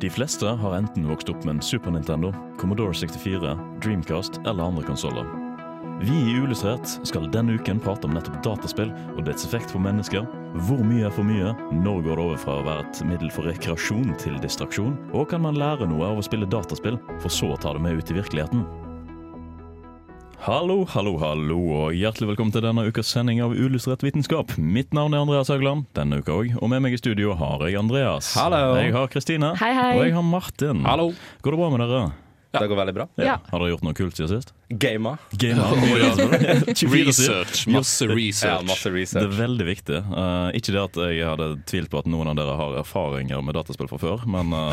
De fleste har enten vokst opp med en Super Nintendo, Commodore 64, Dreamcast eller andre konsoller. Vi i Uillustrert skal denne uken prate om nettopp dataspill og dets effekt på mennesker. Hvor mye er for mye? Når går det over fra å være et middel for rekreasjon til distraksjon? Og kan man lære noe av å spille dataspill, for så å ta det med ut i virkeligheten? Hallo, hallo, hallo, og hjertelig velkommen til denne ukas sending av Uillustrert vitenskap. Mitt navn er Andreas Haugland, denne uka òg, og med meg i studio har jeg Andreas. Hallo. Jeg har Kristine. Hei, hei. Og jeg har Martin. Hallo. Går det bra med dere? Det går veldig bra. Ja. Har dere gjort noe kult siden sist? Gama. Gamer. Research. Masse research. Ja, masse research. Det er veldig viktig. Uh, ikke det at jeg hadde tvilt på at noen av dere har erfaringer med dataspill fra før, men uh,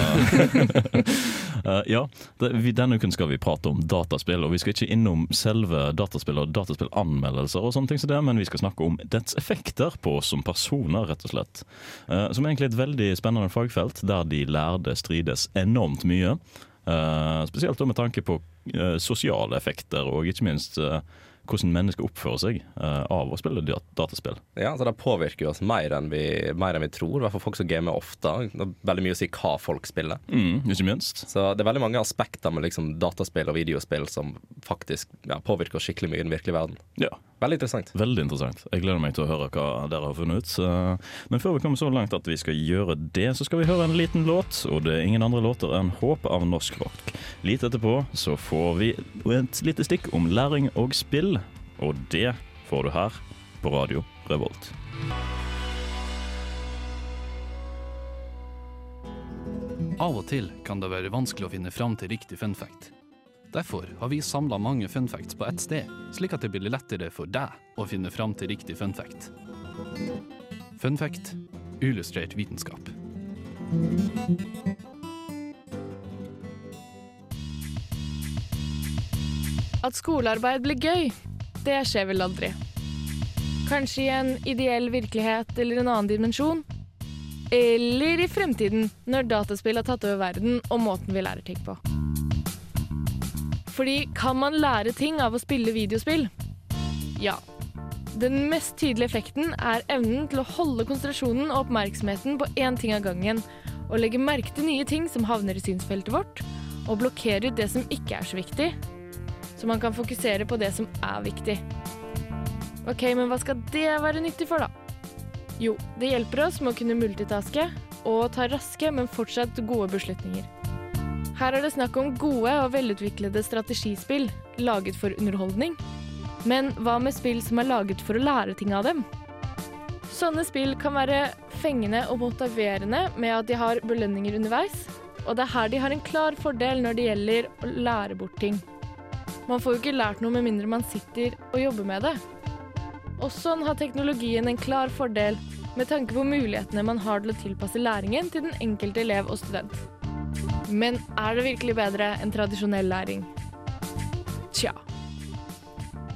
uh, Ja. Det, vi, denne uken skal vi prate om dataspill, og vi skal ikke innom selve dataspill og dataspillanmeldelser, og sånne ting som det, men vi skal snakke om dets effekter på oss som personer, rett og slett. Eh, som er egentlig et veldig spennende fagfelt, der de lærde strides enormt mye. Eh, spesielt med tanke på eh, sosiale effekter, og ikke minst eh, hvordan mennesker oppfører seg uh, av å spille dat- dataspill. Ja, så Det påvirker oss mer enn vi, mer enn vi tror. I hvert fall folk som gamer ofte. Det er veldig mye å si hva folk spiller. Mm, ikke minst. Så det er veldig mange aspekter med liksom dataspill og videospill som faktisk ja, påvirker oss skikkelig mye i den virkelige verden. Ja, Veldig interessant. Veldig interessant. Jeg gleder meg til å høre hva dere har funnet ut. Men før vi kommer så langt at vi skal gjøre det, så skal vi høre en liten låt. Og det er ingen andre låter enn 'Håp' av norsk rock. Litt etterpå så får vi et lite stikk om læring og spill. Og det får du her på Radio Revolt. Av og til kan det være vanskelig å finne fram til riktig funfact. Derfor har vi samla mange funfacts på ett sted, slik at det blir lettere for deg å finne fram til riktig funfact. Funfact Fun illustrert vitenskap. At skolearbeid blir gøy, det skjer vel aldri. Kanskje i en ideell virkelighet eller en annen dimensjon. Eller i fremtiden, når dataspill har tatt over verden og måten vi lærer ting på. Fordi kan man lære ting av å spille videospill? Ja. Den mest tydelige effekten er evnen til å holde konsentrasjonen og oppmerksomheten på én ting av gangen, og legge merke til nye ting som havner i synsfeltet vårt, og blokkere ut det som ikke er så viktig, så man kan fokusere på det som er viktig. Ok, men hva skal det være nyttig for, da? Jo, det hjelper oss med å kunne multitaske og ta raske, men fortsatt gode beslutninger. Her er det snakk om gode og velutviklede strategispill laget for underholdning. Men hva med spill som er laget for å lære ting av dem? Sånne spill kan være fengende og motiverende med at de har belønninger underveis, og det er her de har en klar fordel når det gjelder å lære bort ting. Man får jo ikke lært noe med mindre man sitter og jobber med det. Og sånn har teknologien en klar fordel med tanke på mulighetene man har til å tilpasse læringen til den enkelte elev og student. Men er det virkelig bedre enn tradisjonell læring? Tja.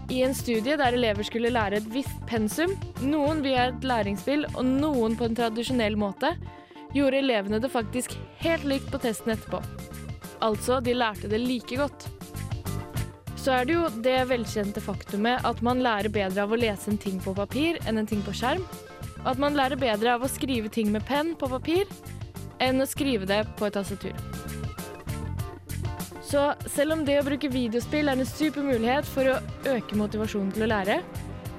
I en studie der elever skulle lære et visst pensum, noen via et læringsspill og noen på en tradisjonell måte, gjorde elevene det faktisk helt likt på testen etterpå. Altså, de lærte det like godt. Så er det jo det velkjente faktumet at man lærer bedre av å lese en ting på papir enn en ting på skjerm. Og at man lærer bedre av å skrive ting med penn på papir enn å skrive det på et tastatur. Så selv om det å bruke videospill er en super mulighet for å øke motivasjonen til å lære,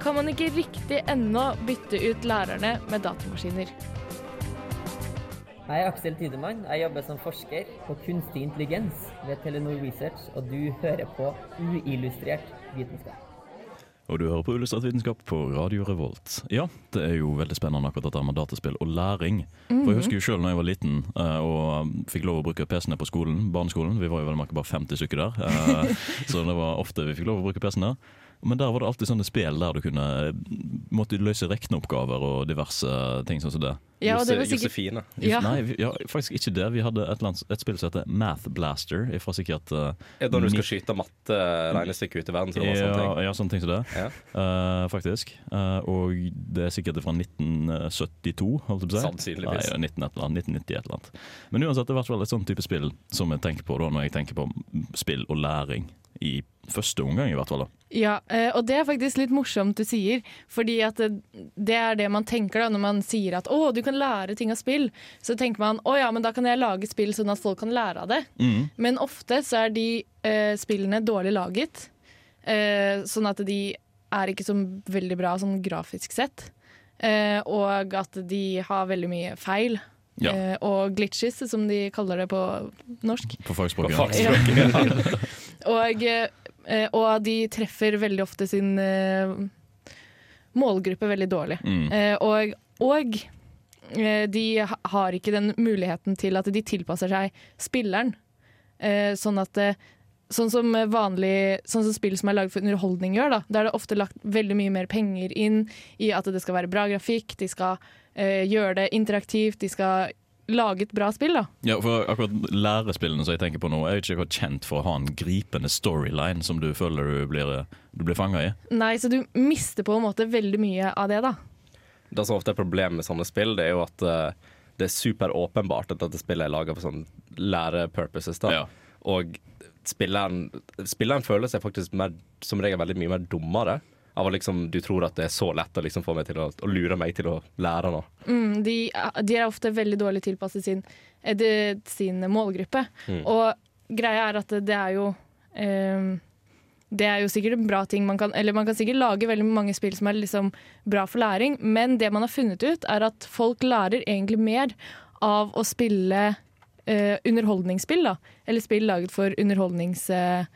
kan man ikke riktig ennå bytte ut lærerne med datamaskiner. Jeg er Aksel Tidemann. Jeg jobber som forsker på kunstig intelligens ved Telenor Research, og du hører på uillustrert vitenskap. Og du hører på Illustrert vitenskap på Radio Revolt. Ja, det er jo veldig spennende akkurat dette med dataspill og læring. For Jeg husker jo sjøl da jeg var liten eh, og fikk lov å bruke PC-ene på skolen, barneskolen. Vi var jo vel bare 50 stykker der, eh, så det var ofte vi fikk lov å bruke PC-en der. Men der var det alltid sånne spill der du kunne måtte løse regneoppgaver og diverse ting sånn som det. Ja, det var sikkert Josefine. Ja. Nei, vi, ja, faktisk ikke det. Vi hadde et, et spill som heter Math Blaster. Fra sikkert uh, Er det når du skal skyte matte regnestykke ut i verden. og sånne ja, ting? ja, sånne ting som det. Ja. Uh, faktisk. Uh, og det er sikkert fra 1972, holdt jeg på å si. Sannsynligvis. Nei, 19 et eller annet, 1990 et eller annet. Men uansett, det er i hvert fall et sånn type spill som jeg tenker på da når jeg tenker på spill og læring i første omgang, i hvert fall. da. Ja, eh, og det er faktisk litt morsomt du sier, fordi at det, er det man tenker da når man sier at å, du kan lære ting av spill. Så tenker man å ja, men da kan jeg lage spill sånn at folk kan lære av det. Mm. Men ofte så er de eh, spillene dårlig laget, eh, sånn at de er ikke så veldig bra sånn grafisk sett. Eh, og at de har veldig mye feil. Ja. Eh, og glitches, som de kaller det på norsk. På fagspråket. Ja. Og, eh, og de treffer veldig ofte sin eh, målgruppe veldig dårlig. Mm. Eh, og og de har ikke den muligheten til at de tilpasser seg spilleren. Sånn at Sånn som vanlig Sånn som spill som er laget for underholdning gjør, da. Da er det ofte lagt veldig mye mer penger inn i at det skal være bra grafikk, de skal eh, gjøre det interaktivt, de skal lage et bra spill, da. Ja, for akkurat lærespillene som jeg tenker på nå, er ikke kjent for å ha en gripende storyline som du føler du blir, du blir fanga i. Nei, så du mister på en måte veldig mye av det, da. Det som ofte er problemet med sånne spill, det er jo at eh, det er superåpenbart at dette spillet er laga for sånn lærepurposes. da. Ja. Og spilleren, spilleren føler seg faktisk mer, som regel veldig mye mer dummere. Av at liksom, Du tror at det er så lett å liksom få meg til å, å lure meg til å lære noe. Mm, de, de er ofte veldig dårlig tilpasset sin, de, sin målgruppe. Mm. Og greia er at det er jo um, Det er jo sikkert en bra ting. Man kan, eller man kan sikkert lage veldig mange spill som er liksom bra for læring, men det man har funnet ut, er at folk lærer egentlig mer av å spille eh, underholdningsspill, da. Eller spill laget for underholdnings... eh,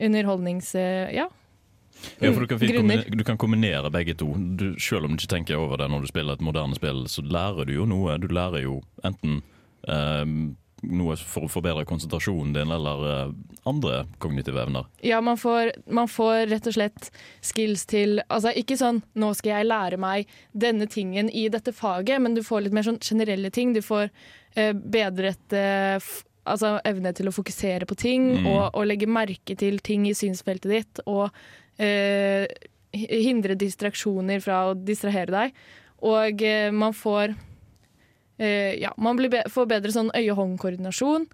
underholdnings... eh, ja. Ja, for du kan, kombinere, du kan kombinere begge to. Du, selv om du ikke tenker over det når du spiller et moderne spill, så lærer du jo noe. Du lærer jo enten eh, noe for å forbedre konsentrasjonen din, eller eh, andre kognitive evner. Ja, man får, man får rett og slett skills til Altså ikke sånn 'nå skal jeg lære meg denne tingen i dette faget', men du får litt mer sånn generelle ting. Du får eh, bedret eh, altså evne til å fokusere på ting Mm. og, og legge merke til ting i synsfeltet ditt. Og eh, hindre distraksjoner fra å distrahere deg. Og eh, man får eh, Ja, man blir be får bedre sånn øye-hånd-koordinasjon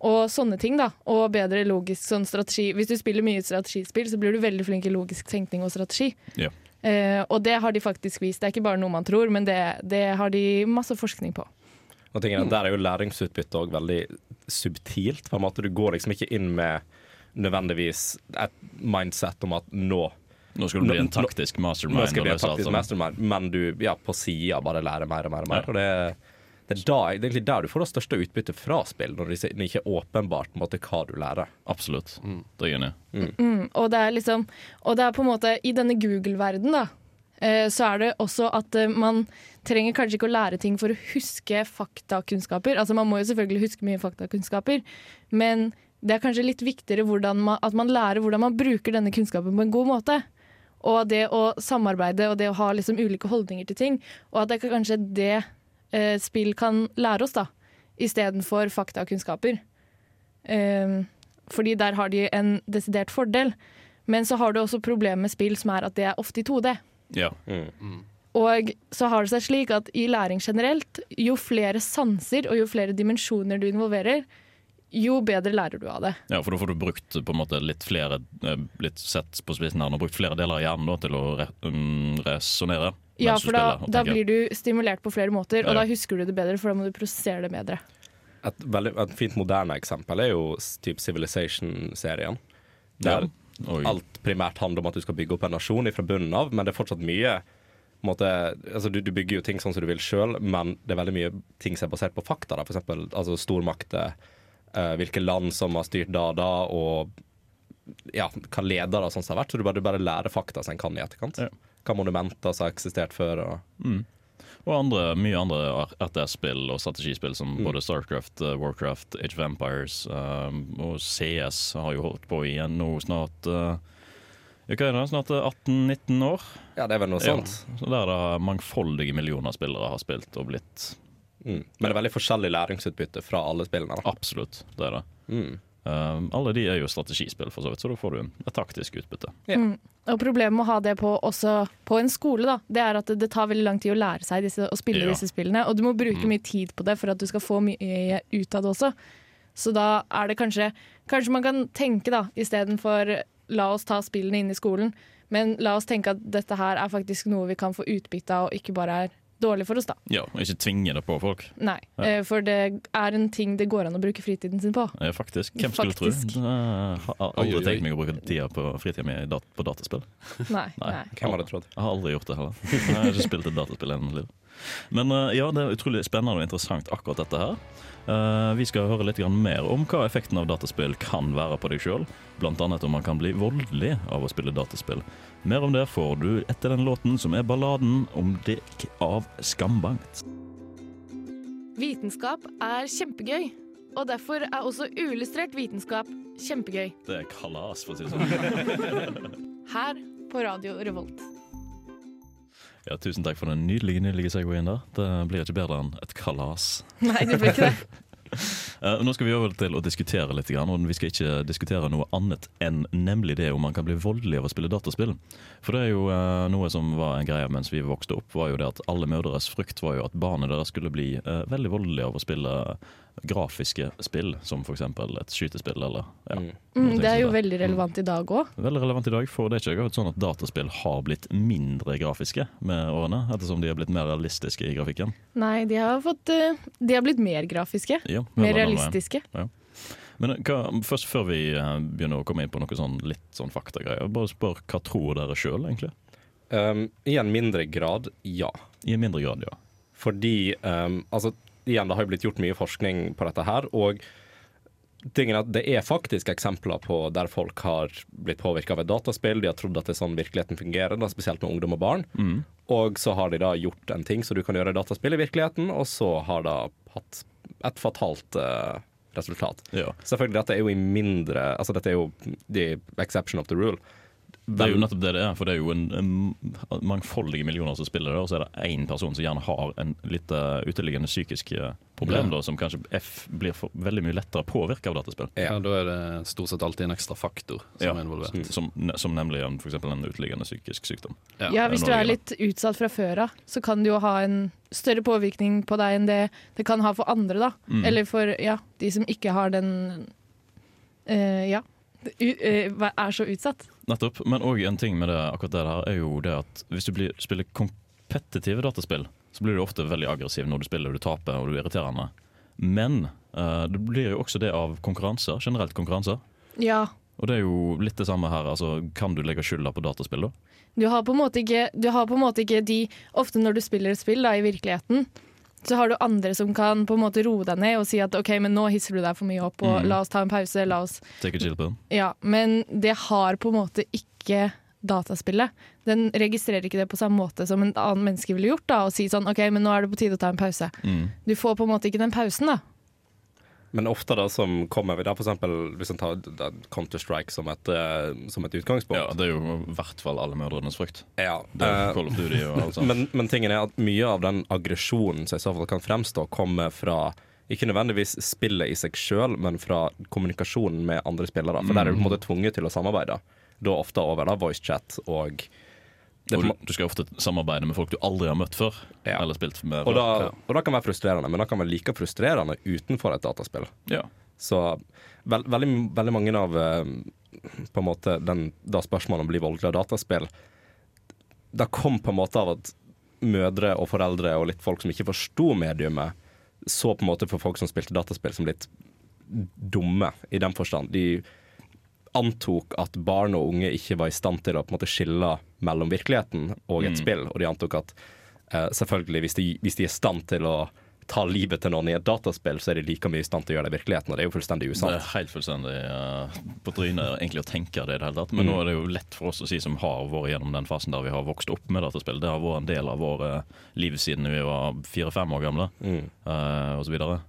og sånne ting, da. Og bedre logisk sånn strategi. Hvis du spiller mye strategispill, så blir du veldig flink i logisk tenkning og strategi. Ja. Eh, og det har de faktisk vist. Det er ikke bare noe man tror, men det, det har de masse forskning på. Og tingene, er, Der er jo læringsutbyttet òg veldig subtilt. på en måte Du går liksom ikke inn med nødvendigvis et mindset om at nå Nå skal du bli en taktisk mastermind. Nå skal jeg bli en taktisk mastermind, men du ja, på sida bare lærer mer og mer. og mer Ja. Og det, det, er da, det er egentlig der du får det største utbyttet fra spill, når det ikke- er åpenbart måte, hva du lærer. Absolutt. Det er jeg enig i. Mm, og det er liksom Og det er på en måte I denne Google-verden da eh, så er det også at eh, man trenger kanskje ikke å lære ting for å huske faktakunnskaper. Altså Man må jo selvfølgelig huske mye faktakunnskaper, men det er kanskje litt viktigere man, at man lærer hvordan man bruker denne kunnskapen på en god måte. Og det å samarbeide og det å ha liksom ulike holdninger til ting. Og at det er kanskje det eh, spill kan lære oss, da. Istedenfor faktakunnskaper. Um, fordi der har de en desidert fordel. Men så har du også problemet med spill som er at det er ofte i 2D. Ja. Og så har det seg slik at i læring generelt, jo flere sanser og jo flere dimensjoner du involverer, jo bedre lærer du av det. ja, for da får du brukt på en måte litt flere eh, Litt sett på spissen her, og brukt flere deler av hjernen da, til å re um, resonnere. Ja, for da, spiller da blir du stimulert på flere måter, og Ja. da husker du det bedre, for da må du prosessere det bedre. Et, veldig, et fint moderne eksempel er jo type typ Civilization-serien. Der Ja. Alt primært handler om at du skal bygge opp en nasjon fra bunnen av, men det er fortsatt mye måte, altså du, du bygger jo ting sånn som du vil sjøl, men det er veldig mye ting som er basert på fakta. Da. For eksempel altså stormakter, eh, hvilke land som har styrt da og da, og ja, hva ledere sånn som har vært. Så du bare, du bare lærer fakta som en kan i etterkant. Ja. Hva monumenter som har eksistert før. Og, Og andre, mye andre RTS-spill og strategispill som Mm. både Starcraft, eh, Warcraft, Age of Empires um, og CS har jo holdt på igjen nå snart uh, hva er det, snart eh, 18-19 år. ja, det er vel noe Ja. Så der det mangfoldige millioner spillere har spilt og blitt Mm. Men det er veldig forskjellig læringsutbytte fra alle spillene. Da. Absolutt, det er det. Mm. Um, alle de er jo strategispill, for så vidt, så da får du et taktisk utbytte. Ja. Mm. Og problemet med å ha det på, også på en skole, da, det er at det, det tar veldig lang tid å lære seg disse, å spille Ja. disse spillene. Og du må bruke Mm. mye tid på det for at du skal få mye ut av det også. Så da er det kanskje Kanskje man kan tenke, da, istedenfor la oss ta spillene inn i skolen, men la oss tenke at dette her er faktisk noe vi kan få utbytte av, og ikke bare er dårlig for oss, da. Ja, og Ikke tvinge det på folk. Nei, Ja. eh, for det er en ting det går an å bruke fritiden sin på. Ja, faktisk. Hvem skulle tro? Faktisk. Jeg har aldri tenkt meg å bruke tida på fritida mi på dataspill. Nei, Nei. nei. Hvem hadde trodd? Jeg har aldri gjort det heller. Jeg har ikke spilt et dataspill i hele mitt liv. Men eh, ja, det er utrolig spennende og interessant akkurat dette her. Eh, vi skal høre litt mer om hva effekten av dataspill kan være på deg sjøl. Annet om man kan bli voldelig av å spille dataspill. Mer om det får du etter den låten som er balladen om dekk av Skambankt. Vitenskap er kjempegøy, og derfor er også uillustrert vitenskap kjempegøy. Det er kalas, for å si det sånn. Her på Radio Revolt. Ja, tusen takk for den nydelige nydelige segwayen der. Det blir ikke bedre enn et kalas. Nei, det blir ikke det. Uh, nå skal vi over til å diskutere litt, og vi skal ikke diskutere noe annet enn nemlig det om man kan bli voldelig av å spille dataspill. For det er jo uh, noe som var en greie mens vi vokste opp, var jo det at alle mødres frykt var jo at barnet deres skulle bli uh, veldig voldelig av å spille grafiske spill, som f.eks. et skytespill eller ja. Mm. Mm, det er jo veldig relevant i dag òg. Veldig relevant i dag, for det er ikke sånn at dataspill har blitt mindre grafiske med årene, ettersom de har blitt mer realistiske i grafikken. Nei, de har, fått, eh, de har blitt mer grafiske. Ja, Mer realistiske. Ja. Men hva, først før vi eh, begynner å komme inn på noe sånn litt sånn faktagreier, bare spør hva tror dere sjøl, egentlig? Um, I en mindre grad, ja. I en mindre grad, ja. Fordi um, altså, igjen, det har jo blitt gjort mye forskning på dette her, og tingen er at det er faktisk eksempler på der folk har blitt påvirka av et dataspill. De har trodd at det er sånn virkeligheten fungerer, da, spesielt med ungdom og barn. Mm. Og så har de da gjort en ting så du kan gjøre i dataspill i virkeligheten, og så har det hatt et fatalt uh, resultat. ja. Selvfølgelig, dette er jo i mindre Altså, dette er jo the exception of the rule. Det er jo nettopp det det er, for det er jo en, en mangfoldige millioner som spiller det, og så er det én person som gjerne har en litt eh, uteliggende psykisk problem, problem, da, som kanskje F blir for, veldig mye lettere påvirka av dataspill. Ja. Ja, da er det stort sett alltid en ekstra faktor som Ja. er involvert. Som, som nemlig en, for en uteliggende psykisk sykdom. Ja. Ja, Hvis du er litt utsatt fra før av, så kan det jo ha en større påvirkning på deg enn det det kan ha for andre. da. Mm. Eller for ja, de som ikke har den uh, Ja, eh, er så utsatt. Nettopp. Men òg en ting med det, akkurat det der er jo det at hvis du blir, spiller kompetitive dataspill, så blir du ofte veldig aggressiv når du spiller, og du taper og du er irriterende. Men uh, det blir jo også det av konkurranser, generelt konkurranser. Ja. Og det er jo litt det samme her. altså Kan du legge skylda på dataspill, da? Du har på en måte ikke, du har på en måte ikke de Ofte når du spiller et spill da, i virkeligheten, så har du andre som kan på en måte roe deg ned og si at OK, men nå hisser du deg for mye opp, og Mm. la oss ta en pause. la oss... Take a chill pill. Ja, Men det har på en måte ikke dataspillet. Den registrerer ikke det på samme måte som en annen menneske ville gjort. da, Og si sånn OK, men nå er det på tide å ta en pause. Mm. Du får på en måte ikke den pausen, da. Men ofte da som kommer vi da eksempel hvis en tar Counter-Strike som, eh, som et utgangspunkt. Ja, det er jo i hvert fall alle mødrenes frykt. Ja, Det er eh, Call of Duty og alt men, men tingen er at mye av den aggresjonen som i så fall kan fremstå, kommer fra ikke nødvendigvis spillet i seg sjøl, men fra kommunikasjonen med andre spillere. For der er du på en måte tvunget til å samarbeide. Da ofte over da voicechat chat og er du, du skal ofte samarbeide med folk du aldri har møtt før. Ja. Eller spilt med. Og da, og da kan være frustrerende, men det kan være like frustrerende utenfor et dataspill. ja. Så veld, veldig, veldig mange av eh, på en måte den, da spørsmålet om å bli voldelig av dataspill Det kom på en måte av at mødre og foreldre og litt folk som ikke forsto mediumet, så på en måte for folk som spilte dataspill som litt dumme, i den forstand. De antok at barn og unge ikke var i stand til å på en måte skille mellom virkeligheten og et Mm. spill, og de antok at uh, selvfølgelig hvis de, hvis de er i stand til å ta livet til noen i et dataspill, så er de like mye i stand til å gjøre det i virkeligheten, og det er jo fullstendig usant. Det er helt fullstendig uh, på trynet egentlig å tenke det i det hele tatt. Men Mm. nå er det jo lett for oss å si som har vært gjennom den fasen der vi har vokst opp med dataspill. Det har vært en del av våre liv siden vi var fire-fem år gamle, Mm. uh, så videre.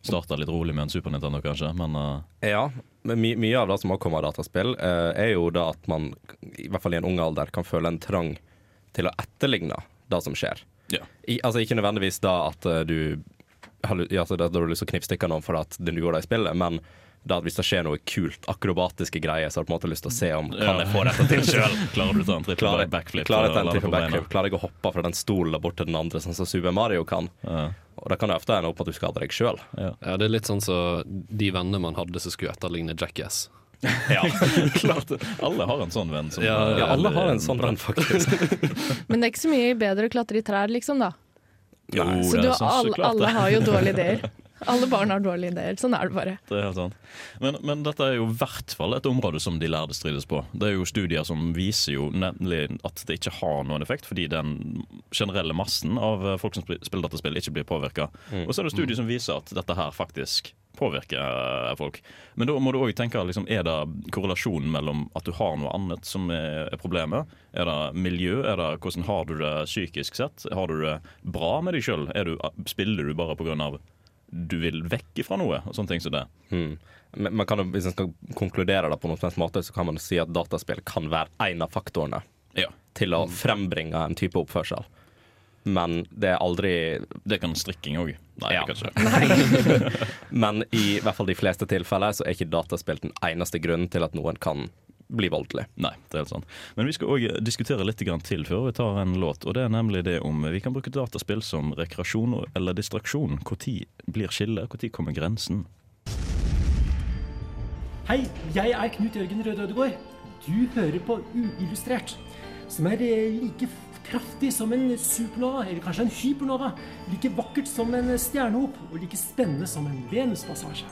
Starta litt rolig med en Super Nintendo, kanskje, men uh, Ja, my mye av det som har kommet av dataspill, eh, er jo da at man, i hvert fall i en ung alder, kan føle en trang til å etterligne det som skjer. ja. I, altså Ikke nødvendigvis da at uh, du har ly- ja, så da da du lyst til å knivstikke noen for at du gjorde det i spillet, men at hvis det skjer noe kult, akrobatiske greier, så har du på en måte lyst til å se om kan jeg få dette til sjøl. Klarer du å ta en trippel Klarer, backflip? klarer jeg backflip? Klarer jeg å hoppe fra den stolen der bort til den andre, sånn som Super Mario kan? Ja, Og da kan det ofte ende opp at du skader deg sjøl. ja. Ja, det er litt sånn som de vennene man hadde som skulle etterligne Jackass. Ja. Klart. Alle har en sånn venn. Som, Ja, ja, alle har en sånn venn, faktisk. Men det er ikke så mye bedre å klatre i trær, liksom, da. Jo, Så det du, er så- så alle, klart alle har jo dårlige ideer. Alle barn har dårlige ideer. Sånn er det bare. Det er helt sant. Men, men dette er jo i hvert fall et område som de lærde strides på. Det er jo studier som viser jo nemlig at det ikke har noen effekt, fordi den generelle massen av eh, folk som sp- spiller dataspill, ikke blir påvirka. Og så er det studier som viser at dette her faktisk påvirker eh, folk. Men da må du òg tenke liksom, er det korrelasjonen mellom at du har noe annet som er problemet? Er det miljø? Er det hvordan har du det psykisk sett? Har du det bra med deg sjøl? Spiller du bare pga du vil vekk fra noe, og sånne ting som det. Hmm. Men kan, hvis en skal konkludere det på noen måte, så kan man si at dataspill kan være en av faktorene Ja. til å frembringe en type oppførsel. Men det er aldri Det kan strikking òg. Nei, Ja. kanskje. kan. Men i hvert fall de fleste tilfeller så er ikke dataspill den eneste grunnen til at noen kan bli voldelig. Nei, det er helt sant. Men vi skal òg diskutere litt til før vi tar en låt. Og det er nemlig det om vi kan bruke dataspill som rekreasjon eller distraksjon. Når blir skillet? Når kommer grensen? Hei, jeg er Knut Jørgen Røde Ødegård. Du hører på Uillustrert, som er eh, like kraftig som en supernova, eller kanskje en hypernova. Like vakkert som en stjernehop, og like spennende som en Venuspassasje.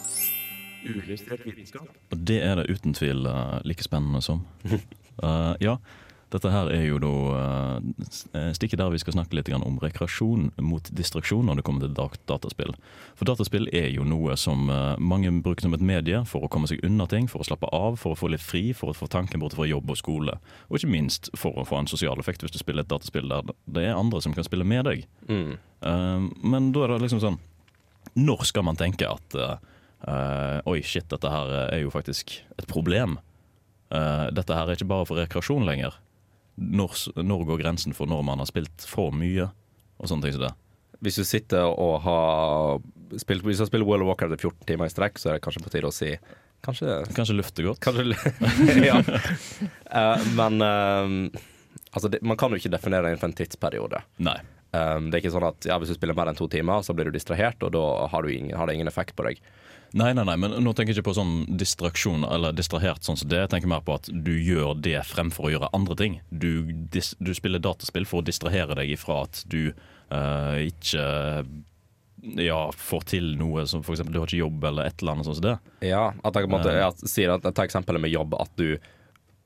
Og det er det uten tvil uh, like spennende som. Uh, ja, dette her er jo da uh, stikket der vi skal snakke litt om rekreasjon mot distraksjon når det kommer til dataspill. For dataspill er jo noe som mange bruker som et medie for å komme seg unna ting, for å slappe av, for å få litt fri, for å få tanken bort fra jobb og skole. Og ikke minst for å få en sosial effekt hvis du spiller et dataspill der det er andre som kan spille med deg. Mm. Men da er det liksom sånn Når skal man tenke at eh, eh, Oi, shit, dette her er jo faktisk et problem. Uh, dette her er ikke bare for rekreasjon lenger. Når, når går grensen for når man har spilt for mye? Og sånne ting som det. Hvis du sitter og har spilt Hvis du spiller World of Warcraft i 14 timer i strekk, så er det kanskje på tide å si Kanskje Kanskje lufte godt? Kanskje Ja. Uh, men eh, altså det, man kan jo ikke definere det innenfor en tidsperiode. Nei. Um, det er ikke sånn at ja, Hvis du spiller mer enn to timer, så blir du distrahert, og da har, du ingen, har det ingen effekt på deg. Nei, nei, nei, men nå tenker jeg ikke på sånn distraksjon eller distrahert sånn som det. Jeg tenker mer på at du gjør det fremfor å gjøre andre ting. Du, dis, du spiller dataspill for å distrahere deg ifra at du uh, ikke ja, får til noe som f.eks. du har ikke jobb eller et eller annet sånt som det. Ja, at jeg en måte ja, sier at Ta eksempelet med jobb. At du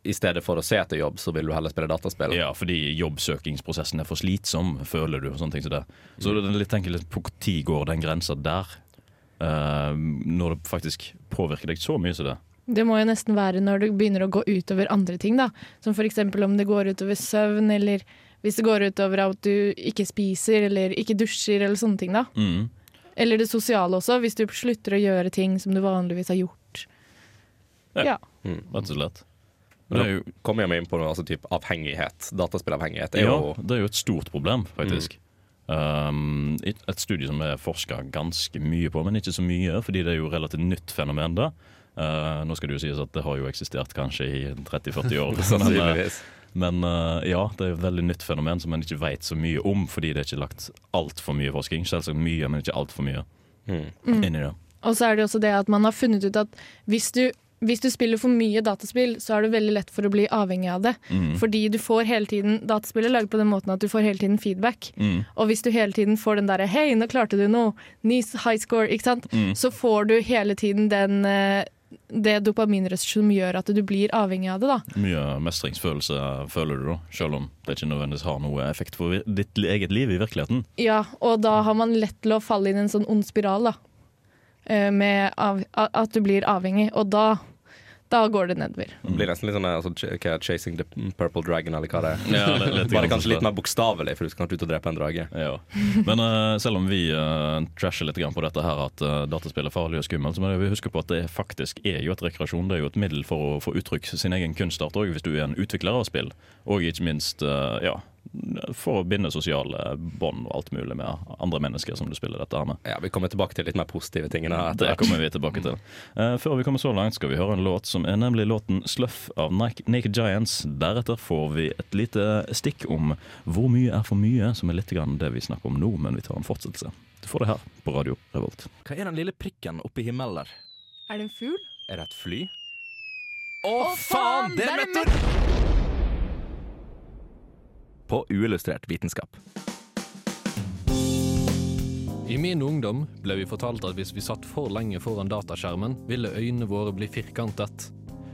i stedet for å se etter jobb, så vil du heller spille dataspill. Ja, fordi jobbsøkingsprosessen er for slitsom, føler du. og sånne ting som det. Så det er litt, enkelt litt på når går den grensa der? Eh, når det faktisk påvirker deg så mye som det. Det må jo nesten være når det begynner å gå utover andre ting, da. Som f.eks. om det går utover søvn, eller hvis det går utover at du ikke spiser eller ikke dusjer, eller sånne ting, da. Mm. Eller det sosiale også, hvis du slutter å gjøre ting som du vanligvis har gjort. Ja. Ja. Rett og slett. Men er da kommer jeg meg inn på noe altså, typ avhengighet. Dataspillavhengighet er ja, jo det er jo et stort problem, faktisk. Um, et, et studie som er forska ganske mye på, men ikke så mye, fordi det er jo relativt nytt fenomen. da. Uh, nå skal det jo sies at det har jo eksistert kanskje i 30-40 år. men, uh, men uh, ja, det er et veldig nytt fenomen som man ikke vet så mye om, fordi det er ikke lagt altfor mye forskning. Selvsagt mye, men ikke altfor mye Mm. inni det. Og så er det også det at man har funnet ut at hvis du, hvis du spiller for mye dataspill, så er det veldig lett for å bli avhengig av det. Mm. Fordi du får hele tiden Dataspill er laget på den måten at du får hele tiden feedback. Mm. Og hvis du hele tiden får den derre 'hei, nå klarte du noe', ny high score, ikke sant, Mm. så får du hele tiden den eh, det dopaminrush som gjør at du blir avhengig av det. da. Mye mestringsfølelse føler du da, selv om det ikke nødvendigvis har noe effekt for ditt eget liv i virkeligheten. Ja, Og da har man lett til å falle inn i en sånn ond spiral, da. Eh, Med at du blir avhengig, og da, da går det nedover. Det blir nesten litt sånn altså, det, 'Chasing the Purple Dragon', eller hva det er. Ja, det er Bare kanskje litt mer bokstavelig, for du skal kanskje ut og drepe en drage. Ja. Men uh, selv om vi uh, trasher litt på dette her at uh, dataspill er farlig og skummelt, så må vi huske på at det faktisk er jo et rekreasjon. Det er jo et middel for å få uttrykt sin egen kunstart òg, hvis du er en utvikler av spill. Og ikke minst, eh, ja, for å binde sosiale bånd og alt mulig med andre mennesker som du spiller dette her med. Ja, Vi kommer tilbake til litt mer positive tingene etter hvert. Det kommer vi tilbake til. Uh, før vi kommer så langt, skal vi høre en låt som er nemlig låten 'Sluff' av Nike- Naked Giants. Deretter får vi et lite stikk om hvor mye er for mye, som er litt grann det vi snakker om nå, men vi tar en fortsettelse. Du får det her på Radio Revolt. Hva er den lille prikken oppe i himmelen der? Er det en fugl? Er det et fly? Å, faen! Det er en På uillustrert vitenskap. I min ungdom ble vi fortalt at hvis vi satt for lenge foran dataskjermen, ville øynene våre bli firkantet.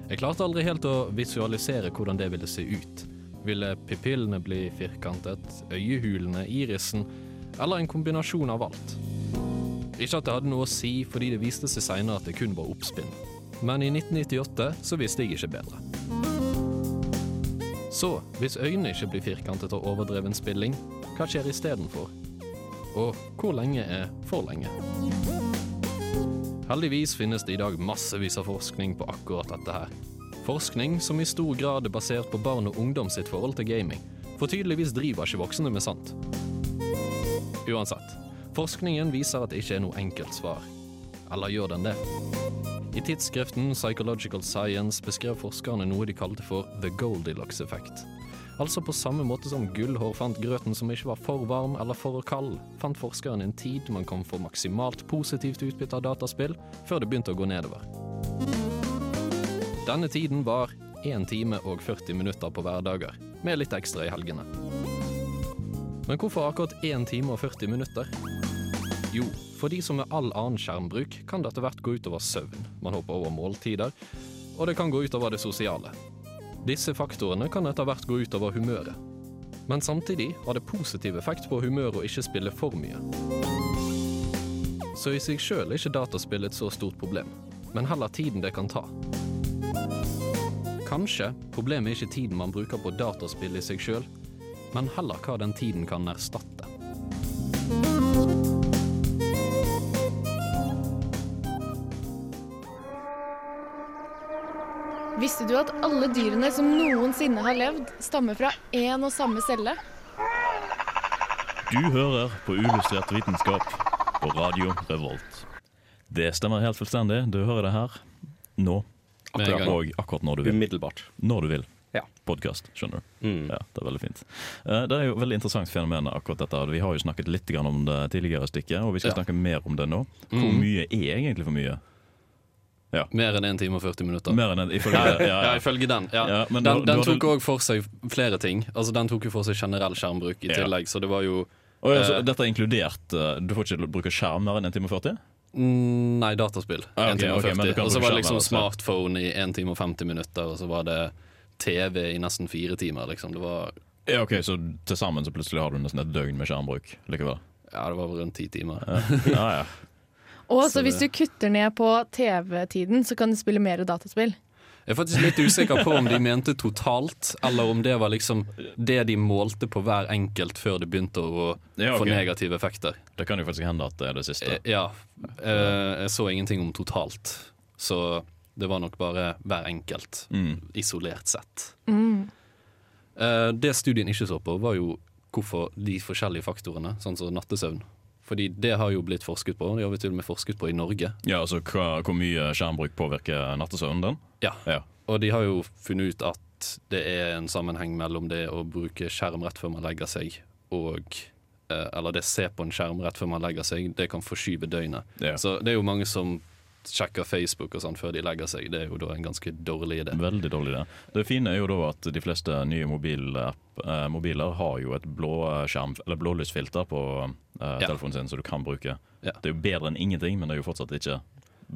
Jeg klarte aldri helt å visualisere hvordan det ville se ut. Ville pupillene bli firkantet, øyehulene, irisen, eller en kombinasjon av alt? Ikke at det hadde noe å si, fordi det viste seg seinere at det kun var oppspinn. Men i 1998 så visste jeg ikke bedre. Så, hvis øynene ikke blir firkantet av overdreven spilling, hva skjer istedenfor? Og hvor lenge er for lenge? Heldigvis finnes det i dag massevis av forskning på akkurat dette her. Forskning som i stor grad er basert på barn og ungdom sitt forhold til gaming, for tydeligvis driver ikke voksne med sant. Uansett, forskningen viser at det ikke er noe enkelt svar. Eller gjør den det? I tidsskriften Psychological Science beskrev forskerne noe de kalte for the Goldilocks effect. Altså på samme måte som Gullhår fant grøten som ikke var for varm eller for kald, fant forskeren en tid man kan få maksimalt positivt utbytte av dataspill, før det begynte å gå nedover. Denne tiden var 1 time og 40 minutter på hverdager, med litt ekstra i helgene. Men hvorfor akkurat 1 time og 40 minutter? Jo, for de som med all annen skjermbruk kan det etter hvert gå utover søvn, man hopper over måltider, og det kan gå utover det sosiale. Disse faktorene kan etter hvert gå utover humøret. Men samtidig har det positiv effekt på humøret å ikke spille for mye. Så i seg sjøl er ikke dataspill et så stort problem, men heller tiden det kan ta. Kanskje problemet er ikke tiden man bruker på dataspill i seg sjøl, men heller hva den tiden kan erstatte. Visste du at alle dyrene som noensinne har levd, stammer fra én og samme celle? Du hører på Uillustrert vitenskap på Radio Revolt. Det stemmer helt fullstendig. Du hører det her nå. Akkurat, og akkurat når du vil. Umiddelbart. Når du vil. Ja. Podkast, skjønner du. Mm. Ja, Det er veldig fint. Eh, Det er jo veldig interessant fenomen akkurat dette. Vi har jo snakket litt om det tidligere stykket, og vi skal Ja. snakke mer om det nå. Hvor Mhm. mye er egentlig for mye? Mer enn 1 time og 40 minutter. Mer enn en, ifølge Ja, ja, ja, ja. ifølge den. Ja. Ja, men den du- den tok òg for seg flere ting. Altså Den tok jo for seg generell skjermbruk i Ja. tillegg, så det var jo ja, så Eh. dette er inkludert eh, Du får ikke bruke skjerm mer enn 1 time og 40? mm, Nei, dataspill. Ah, 1 time og ok, men du 40. Okay, Og så var det liksom altså. smartphone i 1 time og 50 minutter, og så var det TV i nesten fire timer, liksom. Det var Ja, ok, Så til sammen så plutselig har du nesten et døgn med skjermbruk likevel? Ja, det var rundt ti timer. Ja, ja. Og Så så hvis du kutter ned på TV-tiden, så kan du spille mer dataspill. Jeg er faktisk litt usikker på om de mente totalt, eller om det var liksom det de målte på hver enkelt før det begynte å Ja, få negative effekter. Det kan jo faktisk hende at det er det siste. Eh, Ja. eh, Jeg så ingenting om totalt, så det var nok bare hver enkelt, Mm. isolert sett. Mm. Eh, Det studien ikke så på, var jo hvorfor de forskjellige faktorene, sånn som nattesøvn. Fordi det har jo blitt forsket på, det har vi til og med forsket på i Norge. Ja, altså hva, Hvor mye skjermbruk påvirker nattesøvnen din? Ja. Ja. Og de har jo funnet ut at det er en sammenheng mellom det å bruke skjerm rett før man legger seg, og eh, Eller det å se på en skjerm rett før man legger seg, det kan forskyve døgnet. Ja. Så det er jo mange som sjekker Facebook og sånn før de legger seg. Det er jo da en ganske dårlig idé. Veldig dårlig idé. Det fine er jo da at de fleste nye mobilapp, eh, mobiler har jo et blå skjerm, eller blålysfilter på eh, Ja. telefonen sin som du kan bruke. Ja. Det er jo bedre enn ingenting, men det er jo fortsatt ikke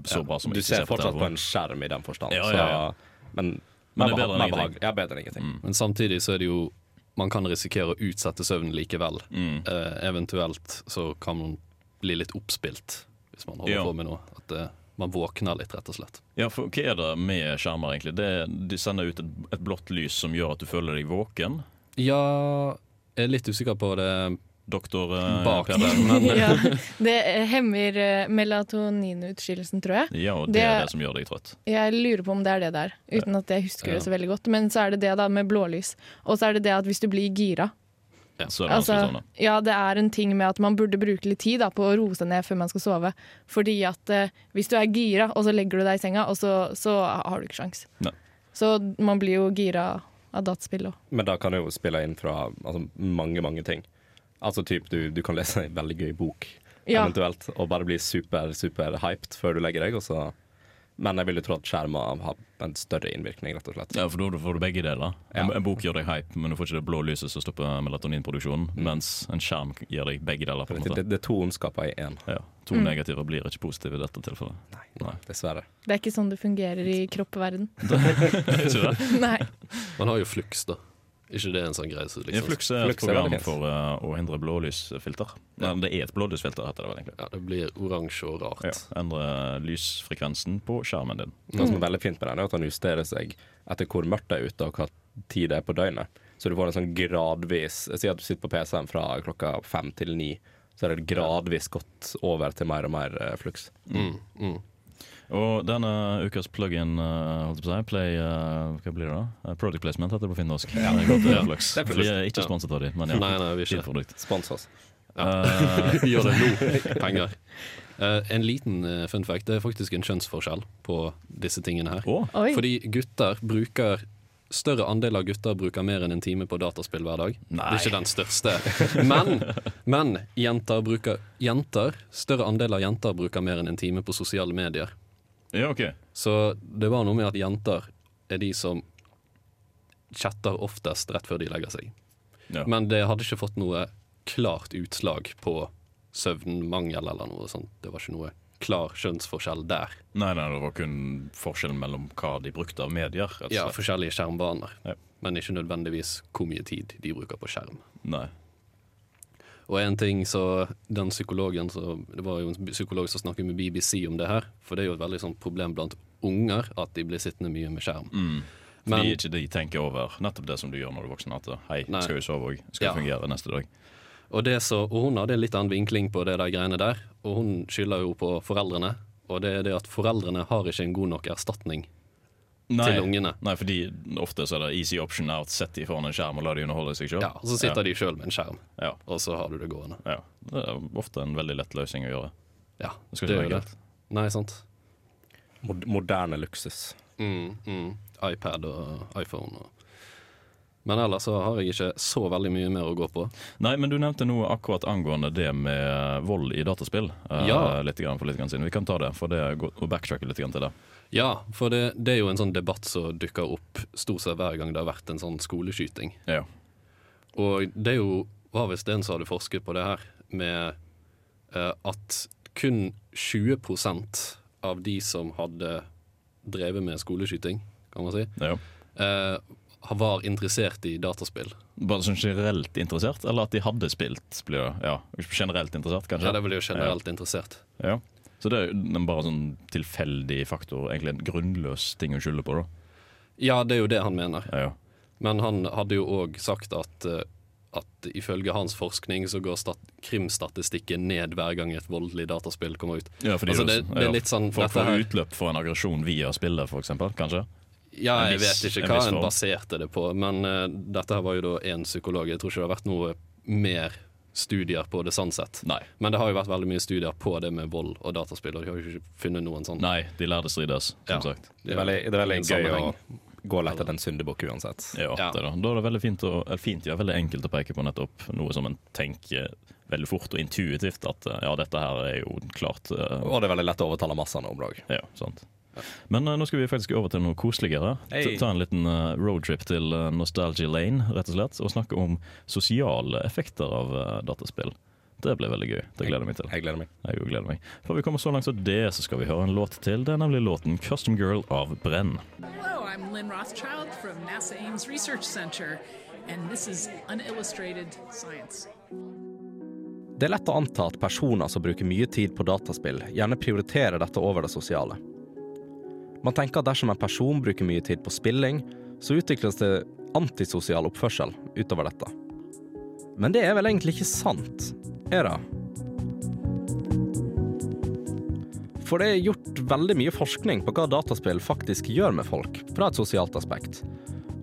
så Ja. bra som Du ikke ser på telefonen. Du ser fortsatt på en skjerm i den forstand. Så, men Men det er bedre enn ingenting. Ja, bedre enn ingenting. Mm. Men samtidig så er det jo Man kan risikere å utsette søvnen likevel. Mm. Eh, eventuelt så kan man bli litt oppspilt hvis man holder på med noe. At eh, man våkner litt, rett og slett. Ja, for hva er det med skjermer, egentlig? Det, de sender ut et, et blått lys som gjør at du føler deg våken. Ja, jeg er litt usikker på det Doktor eh, bak der, men ja. Det hemmer eh, melatoninutskillelsen, tror jeg. Ja, og det, Det- er det som gjør deg trøtt. Jeg lurer på om det er det der, uten at jeg husker Ja. det så veldig godt. Men så er det det da med blålys. Og så er det det at hvis du blir gira, er det Altså, ja, det er en ting med at man burde bruke litt tid da, på å roe seg ned før man skal sove. Fordi at eh, hvis du er gira, og så legger du deg i senga, og så, så har du ikke sjans. Ne. Så man blir jo gira av dataspill òg. Men da kan du jo spille inn fra altså, mange, mange ting. Altså typ du, du kan lese en veldig gøy bok Ja. eventuelt, og bare bli super, super hyped før du legger deg, og så Men jeg vil jo tro at skjermer har en større innvirkning, rett og slett. Ja, for da får du begge deler. En, Ja. en bok gjør deg hype, men du får ikke det blå lyset som stopper melatoninproduksjonen. Mens en skjerm gir deg begge deler. på en Mm. Det, måte. det, det er to ondskaper i én. Ja, to Mm. negative blir ikke positive i dette tilfellet. Nei. Dessverre. Det er ikke sånn det fungerer i kroppverden. ikke det? Nei. Man har jo Flux, da. Ikke det en sånn greie? som Liksom, Flux er et Flux er veldig program fint. for uh, å hindre blålysfilter. Nei, det er et blålysfilter, heter det vel egentlig. ja, det blir oransje og rart. Ja, endre lysfrekvensen på skjermen din. Det som er veldig fint med den, er at den justerer seg etter hvor mørkt det er ute, og hva tid det er på døgnet. Så du får en sånn gradvis Si at du sitter på PC-en fra klokka fem til ni. Så er det gradvis gått over til mer og mer uh, flux. Mm, mm. Og denne ukas plug-in, eh, holdt jeg på å si, Play uh, Hva blir det da? Eh, Product placement heter det på finnorsk. Ja. Ja. Vi er ikke sponset av dem, men ja. Nei, nei, vi er ikke produkt. Spons oss. Eh, Vi gjør det nå. Penger. Uh, en liten uh, fun fact. Det er faktisk en kjønnsforskjell på disse tingene her. Oh. Fordi gutter bruker Større andel av gutter bruker mer enn en time på dataspill hver dag. Nei. Det er ikke den største. Men, men jenter bruker Jenter, større andel av jenter bruker mer enn en time på sosiale medier. Ja, OK. Så det var noe med at jenter er de som chatter oftest rett før de legger seg. Ja. Men det hadde ikke fått noe klart utslag på søvnmangel eller noe sånt. Det var ikke noe klar kjønnsforskjell der. Nei, nei, det var kun forskjellen mellom hva de brukte av medier. Ja, forskjellige skjermbaner. Ja. Men ikke nødvendigvis hvor mye tid de bruker på skjerm. Nei. Og en ting så Den psykologen så, Det var jo en psykolog som snakket med BBC om det her. For det er jo et veldig sånn problem blant unger at de blir sittende mye med skjerm. Mm. Men- Fordi ikke de tenker over nettopp det som du gjør når du er voksen. At hei, Nei. skal jo sove òg? Skal Ja. fungere neste dag? Og, det så, og hun hadde en litt annen vinkling på det der greiene der. Og hun skylder jo på foreldrene. Og det er det at foreldrene har ikke en god nok erstatning til ungene. Nei, fordi ofte så er det easy option out. Sett de foran en skjerm og la de underholde seg sjøl. Ja, og så sitter de sjøl med en skjerm, Ja, og så har du det gående. ja. Det er ofte en veldig lett løsning å gjøre. Ja, Det skal det ikke er greit. Nei, sant. Mod moderne luksus. Mm, mm. iPad og iPhone og Men ellers så har jeg ikke så veldig mye mer å gå på. Nei, men du nevnte noe akkurat angående det med vold i dataspill. eh, Ja. litt grann for litt grann siden. Vi kan ta det, for det og backtracke litt grann til det. Ja, for det, det er jo en sånn debatt som dukker opp stort sett hver gang det har vært en sånn skoleskyting. Ja. Og det er jo, var visst en som hadde forsket på det her, med eh, at kun 20% av de som hadde drevet med skoleskyting, kan man si, ja. eh, var interessert i dataspill. Bare sånn generelt interessert, eller at de hadde spilt? Blir ja, Generelt interessert, kanskje? Ja, det blir jo generelt interessert. Ja. Så det er jo en bare sånn tilfeldig faktor, egentlig en grunnløs ting å skylde på, da. Ja, det er jo det han mener. Ja, ja. Men han hadde jo òg sagt at, eh, at ifølge hans forskning så går stat krimstatistikken ned hver gang et voldelig dataspill kommer ut. Ja, fordi Altså, det- det er litt sånn- Folk får utløp for en aggresjon via spillet, eksempel, kanskje? Ja, jeg vet ikke hva en baserte det på, men uh, dette her var jo da én psykolog. Jeg tror ikke det har vært noe mer studier på det sånn sett. Nei. Men det har jo vært veldig mye studier på det med vold og dataspill, og de har jo ikke funnet noen sånn. Nei, de lærde strides, som Ja. sagt. Det er veldig, det er veldig gøy å gå gå lett etter en syndebukk uansett. Ja, Ja. Det da. da er det veldig fint, og, eller fint, ja, veldig enkelt å peke på nettopp noe som en tenker veldig fort og intuitivt at eh, ja, dette her er jo klart uh, Og det er veldig lett å overtale massene om det òg. Ja, sant. Men uh, nå skal vi faktisk over til noe koseligere. Hey. Ta, ta en liten uh, roadtrip til uh, Nostalgy Lane, rett og slett, og snakke om sosiale effekter av eh, dataspill. Det blir veldig gøy. Det gleder jeg meg til. Jeg gleder meg. Jeg gleder meg. Før vi kommer så langt som det, så skal vi høre en låt til. Det er nemlig låten 'Custom Girl' av Brenn. Hello, I'm Lynn Rothschild from NASA Ames Research Center, and this is Unillustrated Science. Det er lett å anta at personer som bruker mye tid på dataspill, gjerne prioriterer dette over det sosiale. Man tenker at dersom en person bruker mye tid på spilling, så utvikles det antisosial oppførsel utover dette. Men det er vel egentlig ikke sant, er det? For det er gjort veldig mye forskning på hva dataspill faktisk gjør med folk, fra et sosialt aspekt.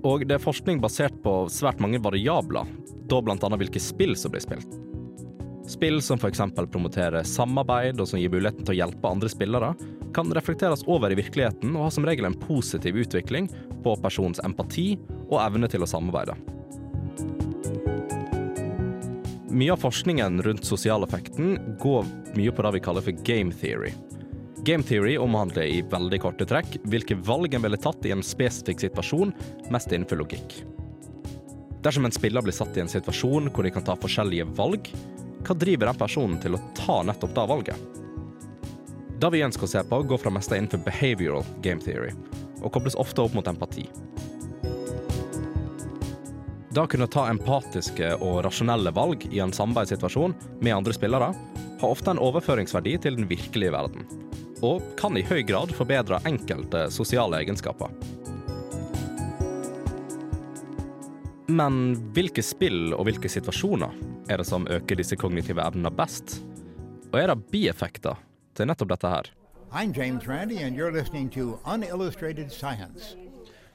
Og det er forskning basert på svært mange variabler, da annet hvilke spill som blir spilt. Spill som f.eks. promoterer samarbeid og som gir muligheten til å hjelpe andre spillere, kan reflekteres over i virkeligheten og har som regel en positiv utvikling på personens empati og evne til å samarbeide. Mye av forskningen rundt sosialeffekten går mye på det vi kaller for game theory. Game theory omhandler i veldig korte trekk hvilke valg en ville tatt i en spesifikk situasjon, mest innenfor logikk. Dersom en spiller blir satt i en situasjon hvor de kan ta forskjellige valg, hva driver den personen til å ta nettopp det valget? Det vi ønsker å se på, går fra meste innenfor behavioral game theory, og kobles ofte opp mot empati. Det å kunne ta empatiske og rasjonelle valg i en samarbeidssituasjon med andre spillere, har ofte en overføringsverdi til den virkelige verden, og kan i høy grad forbedre enkelte sosiale egenskaper. Men hvilke spill og hvilke situasjoner er det som øker disse kognitive evnene best? Og er det bieffekter til nettopp dette her? I'm James Randi, and you're listening to Unillustrated Science.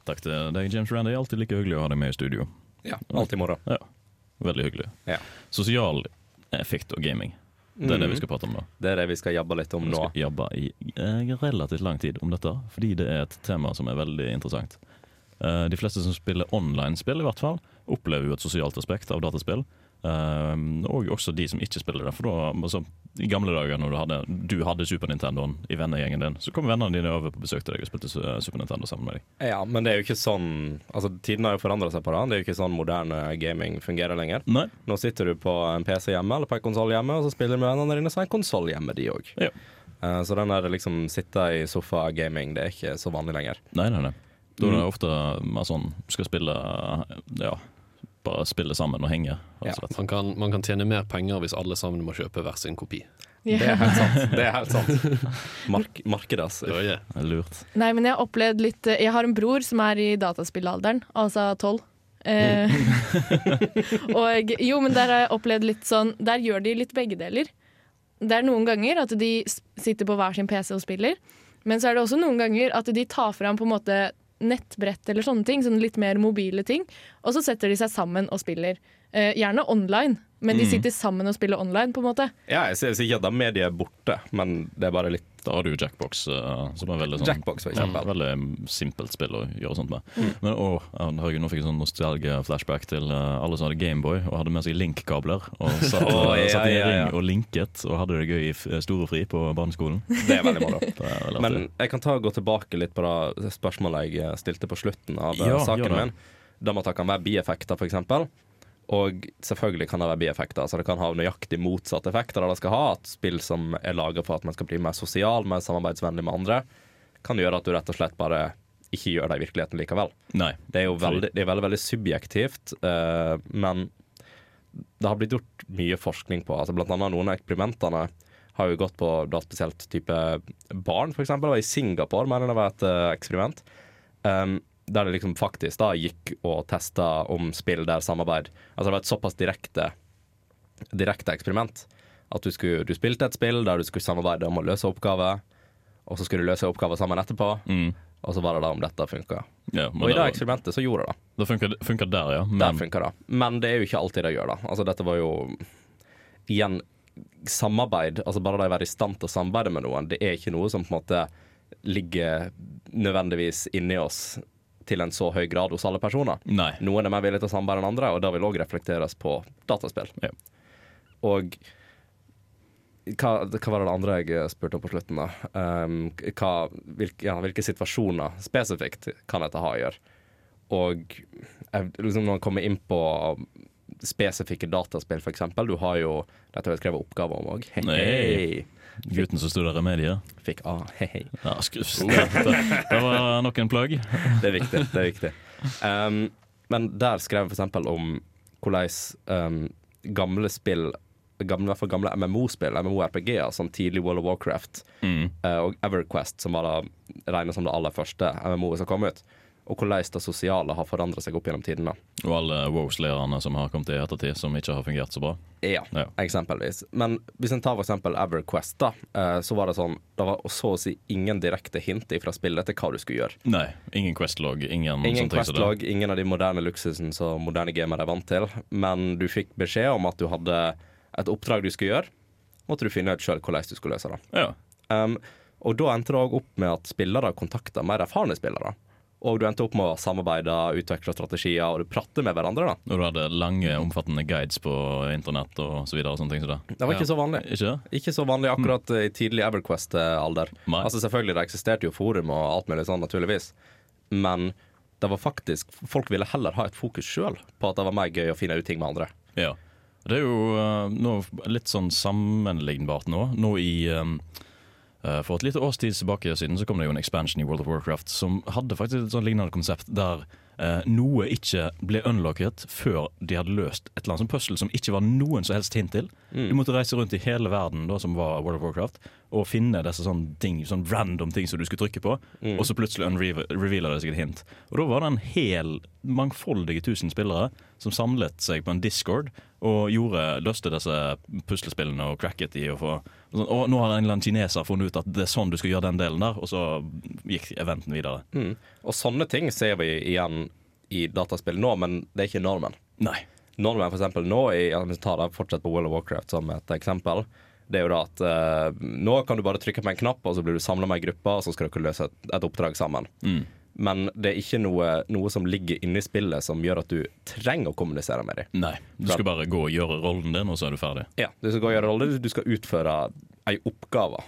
Takk til deg, James Randy. Alltid like hyggelig å ha deg med i studio. Ja, alltid moro. Ja, Veldig hyggelig. Ja. Sosial effekt og gaming. Det er det vi skal prate om nå. Det er det vi skal jobbe litt om Vi nå. skal jobbe i eh, relativt lang tid om dette, fordi det er et tema som er veldig interessant. Eh, de fleste som spiller online-spill, i hvert fall, opplever jo et sosialt aspekt av dataspill. Eh, og også de som ikke spiller det. For da, altså, I gamle dager når du hadde, du hadde Super Nintendoen i vennegjengen din, så kom vennene dine over på besøk til deg og spilte Super Nintendo sammen med deg. Ja, men det er jo ikke sånn Altså, Tiden har jo forandra seg på det. Det er jo ikke sånn moderne gaming fungerer lenger. Nei. Nå sitter du på en PC hjemme eller på en konsoll hjemme, og så spiller du med vennene dine, så er en konsoll hjemme, de òg. Ja. så den der liksom sitte i sofa-gaming, det er ikke så vanlig lenger. Nei, nei, nei. Da er det Mm. ofte mer sånn skal spille Ja, bare spille sammen og henge. Ja. Man kan, man kan tjene mer penger hvis alle sammen må kjøpe hver sin kopi. Yeah. Det er helt sant. Det er helt sant. Mark markedet, altså. Ja, ja. Det er lurt. Nei, men jeg har opplevd litt Jeg har en bror som er i dataspillalderen, altså tolv. Eh, og jo, men der har jeg opplevd litt sånn Der gjør de litt begge deler. Det er noen ganger at de sitter på hver sin PC og spiller, men så er det også noen ganger at de tar fram på en måte nettbrett eller sånne ting, sånne litt mer mobile ting, og så setter de seg sammen og spiller. Eh, gjerne online, men de Mm. sitter sammen og spiller online, på en måte. Ja, jeg sier ikke at mediet er borte, men det er bare litt Da har du Jackbox, eh, som er veldig sånn Jackbox, for eksempel. Ja, veldig simpelt spill å gjøre sånt med. Mm. Men å, herregud, nå fikk jeg sånn nostalgie-flashback til eh, alle som hadde Gameboy og hadde med seg link-kabler. Og satt, oh, ja, satt i ja, ja. ring og linket og hadde det gøy i storefri på barneskolen. Det er veldig moro. Men jeg kan ta og gå tilbake litt på det spørsmålet jeg stilte på slutten av Ja, saken min. Da må kan være bieffekter, f.eks. Og selvfølgelig kan det være bieffekter. Så det kan ha nøyaktig motsatt effekt av det det skal ha. At spill som er laga for at man skal bli mer sosial, mer samarbeidsvennlig med andre, kan gjøre at du rett og slett bare ikke gjør det i virkeligheten likevel. Nei. Det er jo veldig, det er veldig, veldig subjektivt, uh, men det har blitt gjort mye forskning på. Altså blant annet noen av eksperimentene har jo gått på da spesielt type barn, f.eks. I Singapore, mener jeg det var et uh, eksperiment. Um, der det liksom faktisk da gikk og testa om spill der samarbeid Altså det var et såpass direkte direkte eksperiment. At du, skulle, du spilte et spill der du skulle samarbeide om å løse oppgaver, og så skulle du løse oppgaver sammen etterpå. Mm. Og så var det da om dette funka. Ja, Og i det var- eksperimentet så gjorde det det. Funker, funker der, ja. Der Men funka det. Men det er jo ikke alltid det gjør det. Altså dette var jo igjen samarbeid. Altså bare det å være i stand til å samarbeide med noen, det er ikke noe som på en måte ligger nødvendigvis inni oss til en så høy grad hos alle personer. Nei. Noen er mer villige til å samarbeide enn andre, og det vil òg reflekteres på dataspill. Ja. Og hva, hva var det andre jeg spurte om på slutten, da? Um, hva, hvilke, ja, hvilke situasjoner spesifikt kan dette ha å gjøre? Og liksom når man kommer inn på spesifikke dataspill, f.eks. Du har jo Dette har jeg skrevet oppgave om òg. Nei. Gutten som studerer medier. Fikk A. Hei. hei. Ja, sku- det, det, det var nok en plagg. Det er viktig. det er viktig um, Men der skrev jeg f.eks. om hvordan um, gamle spill gamle, i hvert fall gamle MMO-spill, MMO-RPG-er, som tidlig World of Warcraft Mm. uh, og Everquest, som var da regnet som det aller første MMO-et som kom ut, og hvordan det sosiale har forandra seg opp gjennom tidene. Og alle Wows-lærerne som har kommet i ettertid, som ikke har fungert så bra. Ja, Ja. eksempelvis. Men hvis en tar eksempel EverQuest, da, eh, så var det sånn Det var så å si ingen direkte hint fra spillet til hva du skulle gjøre. Nei, ingen Questlog, ingen, Ingen. Questlog, ingen av de moderne luksusen som moderne gamer er vant til. Men du fikk beskjed om at du hadde et oppdrag du skulle gjøre. Måtte du finne ut sjøl hvordan du skulle løse det. Ja. Um, og da endte det òg opp med at spillere kontakta mer erfarne spillere. Og du endte opp med å samarbeide, utvikle strategier, og du prater med hverandre. da. Og du hadde lange, omfattende guides på internett og så videre. og sånne ting så det. Var ikke så vanlig. Ikke? Ikke så vanlig akkurat i tidlig EverQuest-alder. Altså Selvfølgelig, det eksisterte jo forum og alt mulig sånn, naturligvis. Men det var faktisk Folk ville heller ha et fokus sjøl på at det var mer gøy å finne ut ting med andre. Ja. Det er jo uh, litt sånn sammenlignbart nå. Nå i um, eh, For et lite års tid tilbake siden så kom det jo en expansion i World of Warcraft som hadde faktisk et sånn lignende konsept der eh, noe ikke ble unlocket før de hadde løst et eller annet som puzzle som ikke var noen som helst hint til. Mm. Du måtte reise rundt i hele verden da som var World of Warcraft og finne disse sånne ting, sånne random ting som du skulle trykke på, Mm. og så plutselig unrevealer det seg et hint. Og da var det en hel mangfoldige tusen spillere som samlet seg på en discord og gjorde, løste disse puslespillene og cracket de og få sånn, og nå har en eller annen kineser funnet ut at det er sånn du skal gjøre den delen der, og så gikk eventen videre. Mm. Og sånne ting ser vi igjen i dataspill nå, men det er ikke normen. Nei. Normen for eksempel nå, i, vi tar det fortsatt på World of Warcraft som et eksempel, det er jo da at eh, nå kan du bare trykke på en knapp, og så blir du samla med ei gruppe, og så skal dere løse et, et oppdrag sammen. Mm. Men det er ikke noe, noe som ligger inni spillet som gjør at du trenger å kommunisere med dem. Nei. Du skal bare gå og gjøre rollen din, og så er du ferdig. Ja, du skal gå og gjøre rollen din, du skal utføre ei oppgave.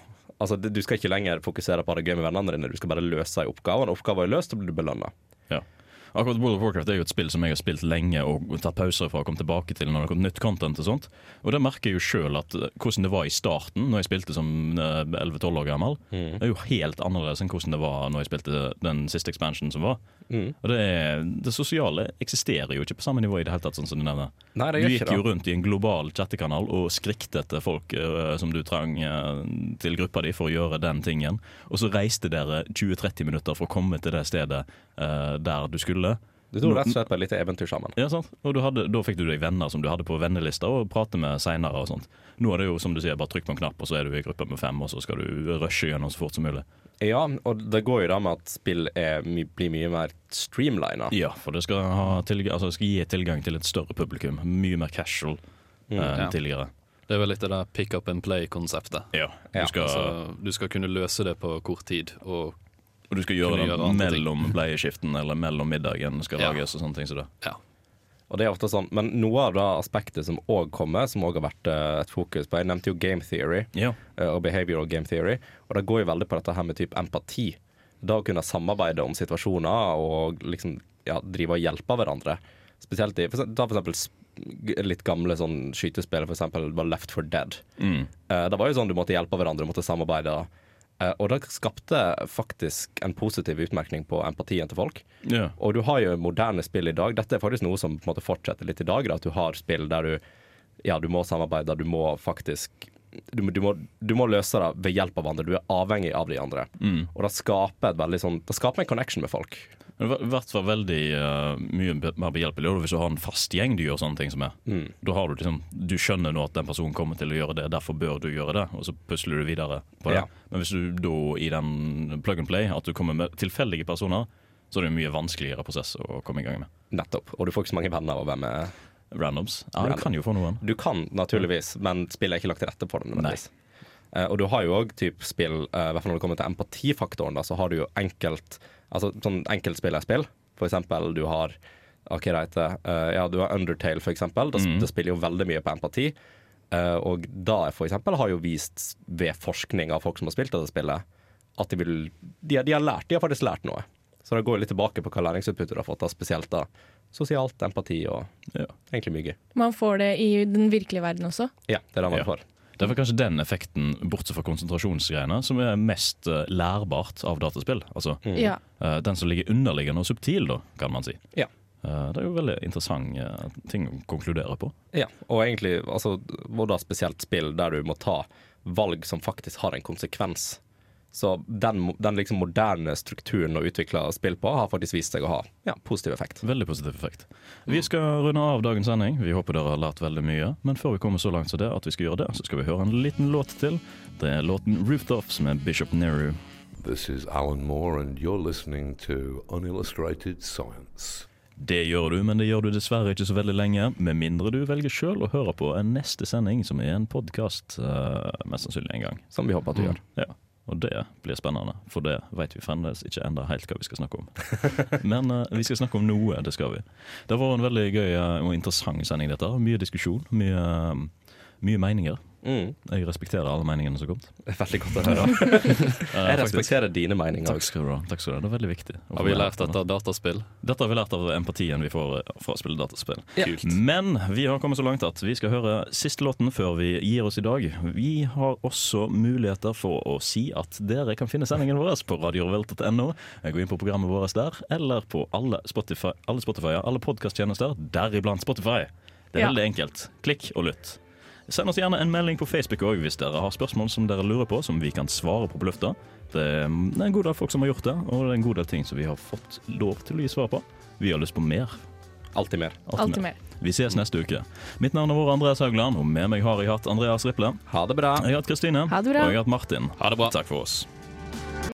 Altså, Du skal ikke lenger fokusere på å ha det gøy med vennene dine, du skal bare løse ei oppgave. Når oppgaven er løst, så blir du belønna. Ja. Akkurat World of Warcraft er jo et spill som jeg har spilt lenge og tatt pauser fra å komme tilbake til når det har kommet nytt content og sånt. Og det merker jeg jo sjøl eh, hvordan det var i starten, når jeg spilte som eh, 11-12 år gammel, Mm. er jo helt annerledes enn hvordan det var når jeg spilte den siste expansionen som var. Mm. Og det, det sosiale eksisterer jo ikke på samme nivå i det hele tatt, sånn som du nevner. Nei, du gikk jo rundt i en global chattekanal og skrikte etter folk uh, som du trang uh, til gruppa di for å gjøre den tingen. Og så reiste dere 20-30 minutter for å komme til det stedet uh, der du skulle. Du dro rett og slett på et lite eventyr sammen. Ja, sant? Og du hadde, Da fikk du deg venner som du hadde på vennelista og prate med seinere. og sånt. Nå er det jo som du sier, bare trykk på en knapp, og så er du i gruppe med fem, og så skal du rushe gjennom så fort som mulig. Ja, og det går jo da med at spill er, blir mye mer streamlina. Ja, for det skal, ha tilg altså, det skal gi tilgang til et større publikum. Mye mer casual Mm. eh, enn Ja. tidligere. Det er vel litt det der pick up and play-konseptet. Ja, du ja. Altså, du skal kunne løse det på kort tid. Og, og du skal gjøre det gjøre mellom bleieskiften eller mellom middagen skal Ja. lages og sånne ting så det. Ja. Og det er ofte sånn, Men noe av det aspektet som òg kommer, som òg har vært eh, et fokus på Jeg nevnte jo game theory Ja. eh, og behavioral game theory. Og det går jo veldig på dette her med type empati. Da å kunne samarbeide om situasjoner og liksom ja, drive og hjelpe hverandre. Spesielt i for, Ta for eksempel litt gamle sånn skytespill, for eksempel Left for Dead. Mm. Eh, det var jo sånn du måtte hjelpe hverandre, du måtte samarbeide. Eh, og det skapte faktisk en positiv utmerkning på empatien til folk. Ja. Og du har jo moderne spill i dag. Dette er faktisk noe som måte fortsetter litt i dag. Da, at du har spill der du ja, du må samarbeide, du må faktisk du, du, må, du må løse det ved hjelp av andre. Du er avhengig av de andre. Mm. Og det skaper veldig sånn Det skaper en connection med folk. Men det hvert fall veldig uh, mye mer behjelpelig hvis du har en fast gjeng du gjør sånne ting som er. Mm. Da har du liksom Du skjønner nå at den personen kommer til å gjøre det, derfor bør du gjøre det, og så pusler du videre på det. Ja. Men hvis du da i den plug and play, at du kommer med tilfeldige personer, så er det en mye vanskeligere prosess å komme i gang med. Nettopp. Og du får ikke så mange venner av å være med. Randoms. Ja, du kan jo få noen. Du kan naturligvis, men spillet er ikke lagt til rette for det. nødvendigvis. Eh, og du har jo òg spill, eh, i hvert fall når det kommer til empatifaktoren, da, så har du jo enkelt Altså sånn enkeltspillerspill. For eksempel du har OK, det heter, eh, ja, du har Undertale, for eksempel. Det, Mm. det spiller jo veldig mye på empati. Eh, og da for eksempel har jo vist ved forskning av folk som har spilt dette spillet, at de vil De, de har lært, de har faktisk lært noe. Så det går litt tilbake på hva læringsutbyttet du har fått, da, spesielt da sosialt, empati og Ja. egentlig mye gøy. Man får det i den virkelige verden også. Ja, det er det man Ja. får. Det er kanskje den effekten, bortsett fra konsentrasjonsgreiene, som er mest eh, lærbart av dataspill. Altså Mm. Ja. eh, den som ligger underliggende og subtil, da, kan man si. Ja. Eh, det er jo veldig interessant ting å konkludere på. Ja, og egentlig altså, og da spesielt spill der du må ta valg som faktisk har en konsekvens. Så den, den liksom moderne strukturen å utvikle spill på har faktisk vist seg å ha ja, positiv effekt. Veldig positiv effekt. Vi skal runde av dagens sending. Vi håper dere har lært veldig mye. Men før vi kommer så langt som det at vi skal gjøre det, så skal vi høre en liten låt til. Det er låten 'Rooftops' med Bishop Nehru. This is Alan Moore, and you're listening to Unillustrated Science. Det gjør du, men det gjør du dessverre ikke så veldig lenge. Med mindre du velger sjøl å høre på en neste sending, som er en podkast, mest sannsynlig en gang. Som vi håper at du gjør. Ja. Og det blir spennende, for det vet vi fremdeles ikke enda helt hva vi skal snakke om. Men uh, vi skal snakke om noe, det skal vi. Det var en veldig gøy eh, og interessant sending, dette. Mye diskusjon, mye, mye meninger. Mm. Jeg respekterer alle meningene som kom. Veldig godt å høre. jeg respekterer dine meninger. Takk skal du ha. Takk skal du ha. Det er veldig viktig. Har vi lært dette. av dataspill? Dette har vi lært av empatien vi får eh, fra å spille dataspill. Ja. Kult. Men vi har kommet så langt at vi skal høre siste låten før vi gir oss i dag. Vi har også muligheter for å si at dere kan finne sendingen vår på radiorevolt.no. Gå inn på programmet vårt der, eller på alle Spotify, alle, Spotify, alle podkasttjenester, deriblant Spotify. Det er Ja. veldig enkelt. Klikk og lytt. Send oss gjerne en melding på Facebook òg hvis dere har spørsmål som dere lurer på, som vi kan svare på på lufta. Det er er en god del folk som har gjort det, og det er en god del ting som vi har fått lov til å gi svar på. Vi har lyst på mer. Alltid mer. Altid mer. Vi ses neste uke. Mitt navn er vår Andreas Haugland, og med meg har jeg hatt Andreas Riple. Ha det bra. Jeg har hatt Kristine. Ha det bra. Og jeg har hatt Martin. Ha det bra. Takk for oss.